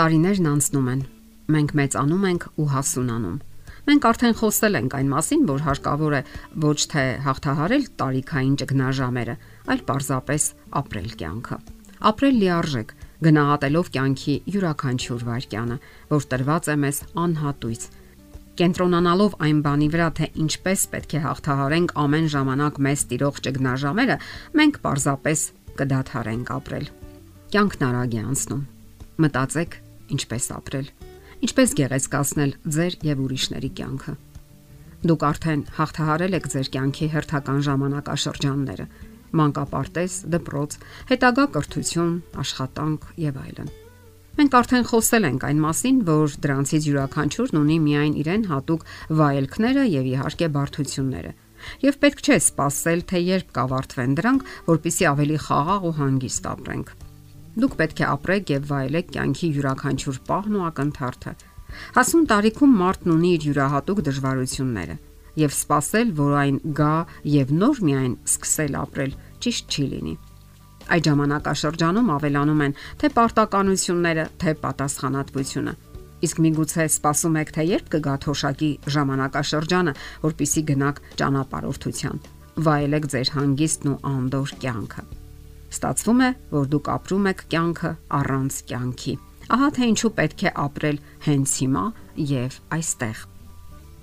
Տարիներն անցնում են։ Մենք մեծանում ենք ու հասունանում։ Մենք արդեն խոսել ենք այն մասին, որ հարկավոր է ոչ թե հաղթահարել տարիքային ճգնաժամերը, այլ պարզապես ապրել կյանքը։ Ապրել լիարժեք, գնահատելով կյանքի յուրաքանչյուր վայրկյանը, որ տրված է մեզ անհատույց։ Կենտրոնանալով այն բանի վրա, թե ինչպես պետք է հաղթահարենք ամեն ժամանակ մեզ տիրող ճգնաժամերը, մենք պարզապես կդադարենք ապրել։ Կյանքն արագ է անցնում։ Մտածեք ինչպես ապրել, ինչպես գեղեցկացնել ձեր եւ ուրիշների կյանքը։ Դուք արդեն հաղթահարել եք ձեր կյանքի հերթական ժամանակաշրջանները՝ մանկապարտեզ, դպրոց, հետագա կրթություն, աշխատանք եւ այլն։ Մենք արդեն խոսել ենք այն մասին, որ դրանցից յուրաքանչյուրն ունի միայն իրեն հատուկ վայելքները եւ իհարկե բարդությունները։ Եվ պետք չէ սпасել, թե երբ կավարտվեն դրանք, որpիսի ավելի խաղաղ ու հանգիստ ապրենք։ Դուք պետք է ապրեք եւ վայելեք կյանքի յուրաքանչյուր պահն ու ակնթարթը։ Հասուն տարիքում մարդն ունի իր յուրահատուկ դժվարությունները եւ սпасել, որ այն գա եւ նոր միայն սկսել ապրել ճիշտ չի լինի։ Այդ ժամանակաշրջանում ավելանում են թե պարտականությունները, թե պատասխանատվությունը։ Իսկ միգուցե սպասում եք, թե երբ կգա թոշակի ժամանակաշրջանը, որpիսի գնաք ճանապարհորդության։ Վայելեք ձեր հանգիստն ու անդոր կյանքը։ Ստացվում է, որ դուք ապրում եք կյանքը առանց կյանքի։ Ահա թե ինչու պետք է ապրել հենց հիմա եւ այստեղ։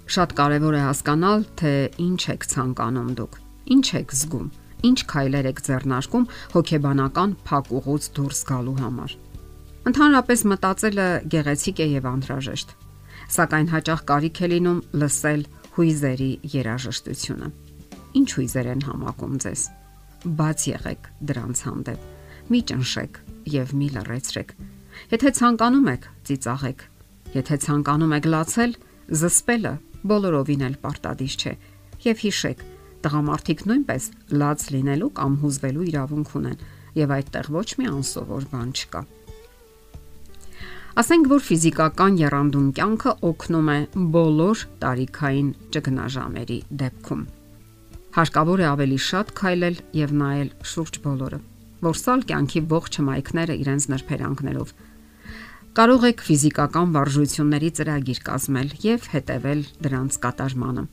Շատ կարևոր է հասկանալ, թե ինչ եք ցանկանում դուք, ինչ եք զգում, ինչ քայլեր եք ձեռնարկում հոգեբանական փակուղուց դուրս գալու համար։ Ընդհանրապես մտածելը գեղեցիկ է եւ անհրաժեշտ, սակայն հաճախ կարիք է լինում լսել հույզերի երաժշտությունը։ Ինչ հույզեր են համակում ձեզ բաց եղեք դրանց հանդեպ։ Մի ճնշեք եւ մի լռեցրեք։ Եթե ցանկանում եք, ծիծաղեք։ Եթե ցանկանում եք լացել, զսպելը բոլորովին էլ պարտադիր չէ։ Եվ հիշեք, տղամարդիկ նույնպես լաց լինելու կամ հուզվելու իրավունք ունեն, եւ այդտեղ ոչ մի անսովոր բան չկա։ Ասենք որ ֆիզիկական երանդուն կյանքը օգնում է բոլոր տարիքային ճգնաժամերի դեպքում Հարկավոր է ավելի շատ քայլել եւ նայել շուրջ բոլորը, որսալ կյանքի ողջ հմայքները իրենց նրբերանգներով։ Կարող եք ֆիզիկական վարժությունների ծրագիր կազմել եւ հետեւել դրանց կատարմանը։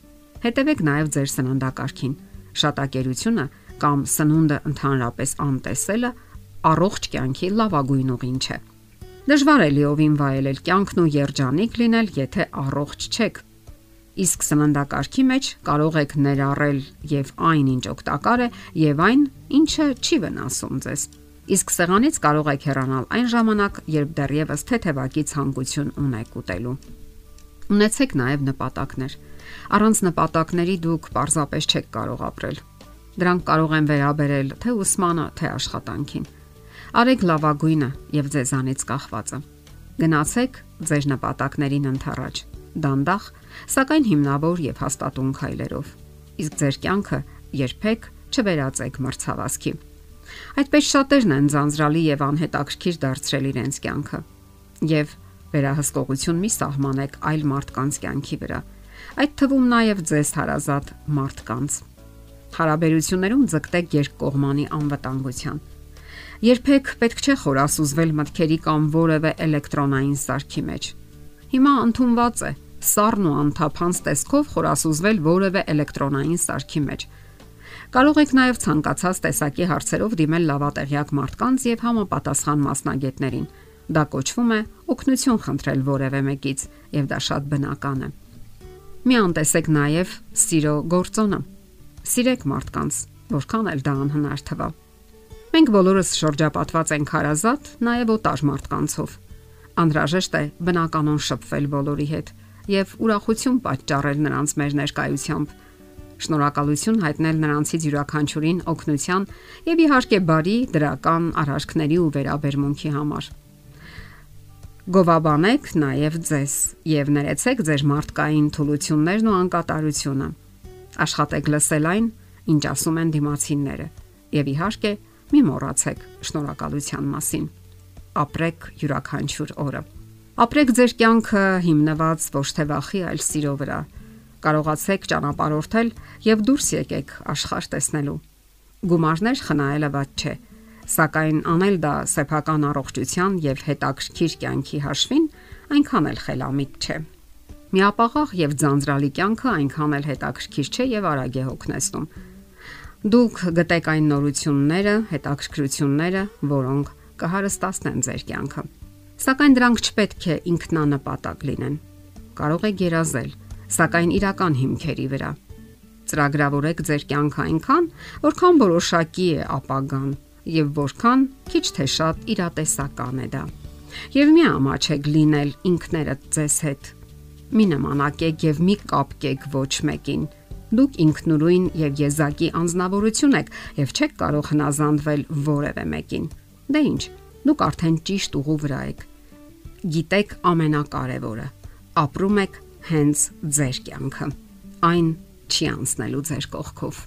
Հետևեք նաեւ ձեր սննդակարգին։ Շատակերությունը կամ սնունդը ընդհանրապես անտեսելը առողջ կյանքի լավագույն ուղին չէ։ Դժվար է լիովին վայելել կյանքն ու երջանիկ լինել, եթե առողջ չեք Իսկ սննդակարգի մեջ կարող եք ներառել եւ այն ինչ օգտակար է եւ այն ինչը չի վնասում ձեզ։ Իսկ սեղանից կարող եք հեռանալ այն ժամանակ, երբ դեռևս թեթևակի ցանկություն ունեք ուտելու։ Ունեցեք նաև նպատակներ։ Առանց նպատակների դուք պարզապես չեք կարող ապրել։ Դրանք կարող են վերաբերել թե ուսմանը, թե աշխատանքին։ Արեք լավագույնը եւ ձեզանից կախվածը։ Գնացեք ձեր նպատակներին ընթառաջ դանդաղ, սակայն հիմնավոր եւ հաստատուն քայլերով։ Իսկ ձեր կյանքը երբեք չվերածեք մրցավազքի։ Այդպես շատերն են ձանձրալի եւ անհետաքրքիր դարձրել իրենց կյանքը։ Եվ վերահսկողություն մի սահմանեք այլ մարդկանց կյանքի վրա։ Այդ թվում նաև ձեզ հարազատ մարդկանց։ Հարաբերություններում ձգտեք երկկողմանի անվտանգության։ Երբեք պետք չէ խորասուզվել մտքերի կամ որևէ էլեկտրոնային սարքի մեջ։ Հիմա ընդունված է սառն ու անթափանց տեսքով խորասուզվել որևէ էլեկտրոնային սարքի մեջ։ Կարող եք նաև ցանկացած տեսակի հարցերով դիմել լավատեղյակ մարդկանց եւ համապատասխան մասնագետներին։ Դա կոչվում է օգնություն խնդրել որևէ մեկից եւ դա շատ բնական է։ Մի անտեսեք նաև սիրո գործոնը։ Սիրեք մարդկանց, որքան էլ դա անհնար թվա։ Մենք բոլորս շրջապատված ենք հարազատ, նաև օտար մարդկանցով։ Անհրաժեշտ է բնականon շփվել բոլորի հետ եւ ուրախություն պատճառել նրանց մեր ներկայությամբ։ Շնորհակալություն հայտնել նրանցից յուրաքանչյուրին օգնության եւ իհարկե բարի դրական արարքների ու վերաբերմունքի համար։ Գովաբանեք նաև ձեզ եւ ներեցեք ձեր մարդկային թուլություններն ու անկատարությունը։ Աշխատեք լսել այն, ինչ ասում են դիմացինները եւ իհարկե մի մոռացեք շնորհակալության մասին։ Ապրեք յուրաքանչյուր օրը։ Ապրեք ձեր կյանքը հիմնված ոչ թե վախի, այլ սիրո վրա։ Կարողացեք ճանապարհորդել եւ դուրս եկեք աշխարհ տեսնելու։ Գումարներ խնայելը ված չէ։ Սակայն անել դա սեփական առողջության եւ հետաքրքիր կյանքի հաշվին այնքան էլ խելամիտ չէ։ Միապաղաղ եւ ձանձրալի կյանքը այնքան էլ հետաքրքիր չէ եւ արագ է հոգնեցնում։ Դուք գտեք այն նորությունները, հետաքրքրությունները, որոնք կհարստացնեն ձեր կյանքը։ Սակայն դրանք չպետք է ինքնանպատակ լինեն։ Կարող եք երազել, սակայն իրական հիմքերի վրա։ Ծրագրավորեք ձեր կյանքը այնքան, որքան որոշակի է ապագան եւ որքան քիչ թե շատ իրատեսական է դա։ Եվ մի ամաչեք լինել ինքներդ ձեզ հետ։ Մի նմանակեք եւ մի կապկեք ոչ մեկին Դուք ինքնուրույն եւ եզակի անznավորություն եք եւ չեք կարող հնազանդվել որևէ մեկին։ Դե ի՞նչ, դուք արդեն ճիշտ ուղու վրա եք։ Գիտեք ամենակարևորը։ Ապրում եք հենց ձեր կյանքը։ Այն չի անցնելու ձեր կողքով։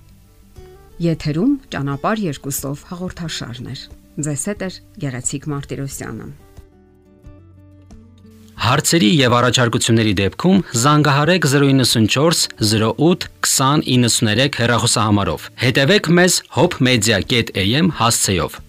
Եթերում ճանապար երկուսով հաղորդաշարներ։ Ձեզ հետ է Գեղեցիկ Մարտիրոսյանը։ Հարցերի եւ առաջարկությունների դեպքում զանգահարեք 094 08 2093 հեռախոսահամարով։ Հետևեք մեզ hopmedia.am հասցեով։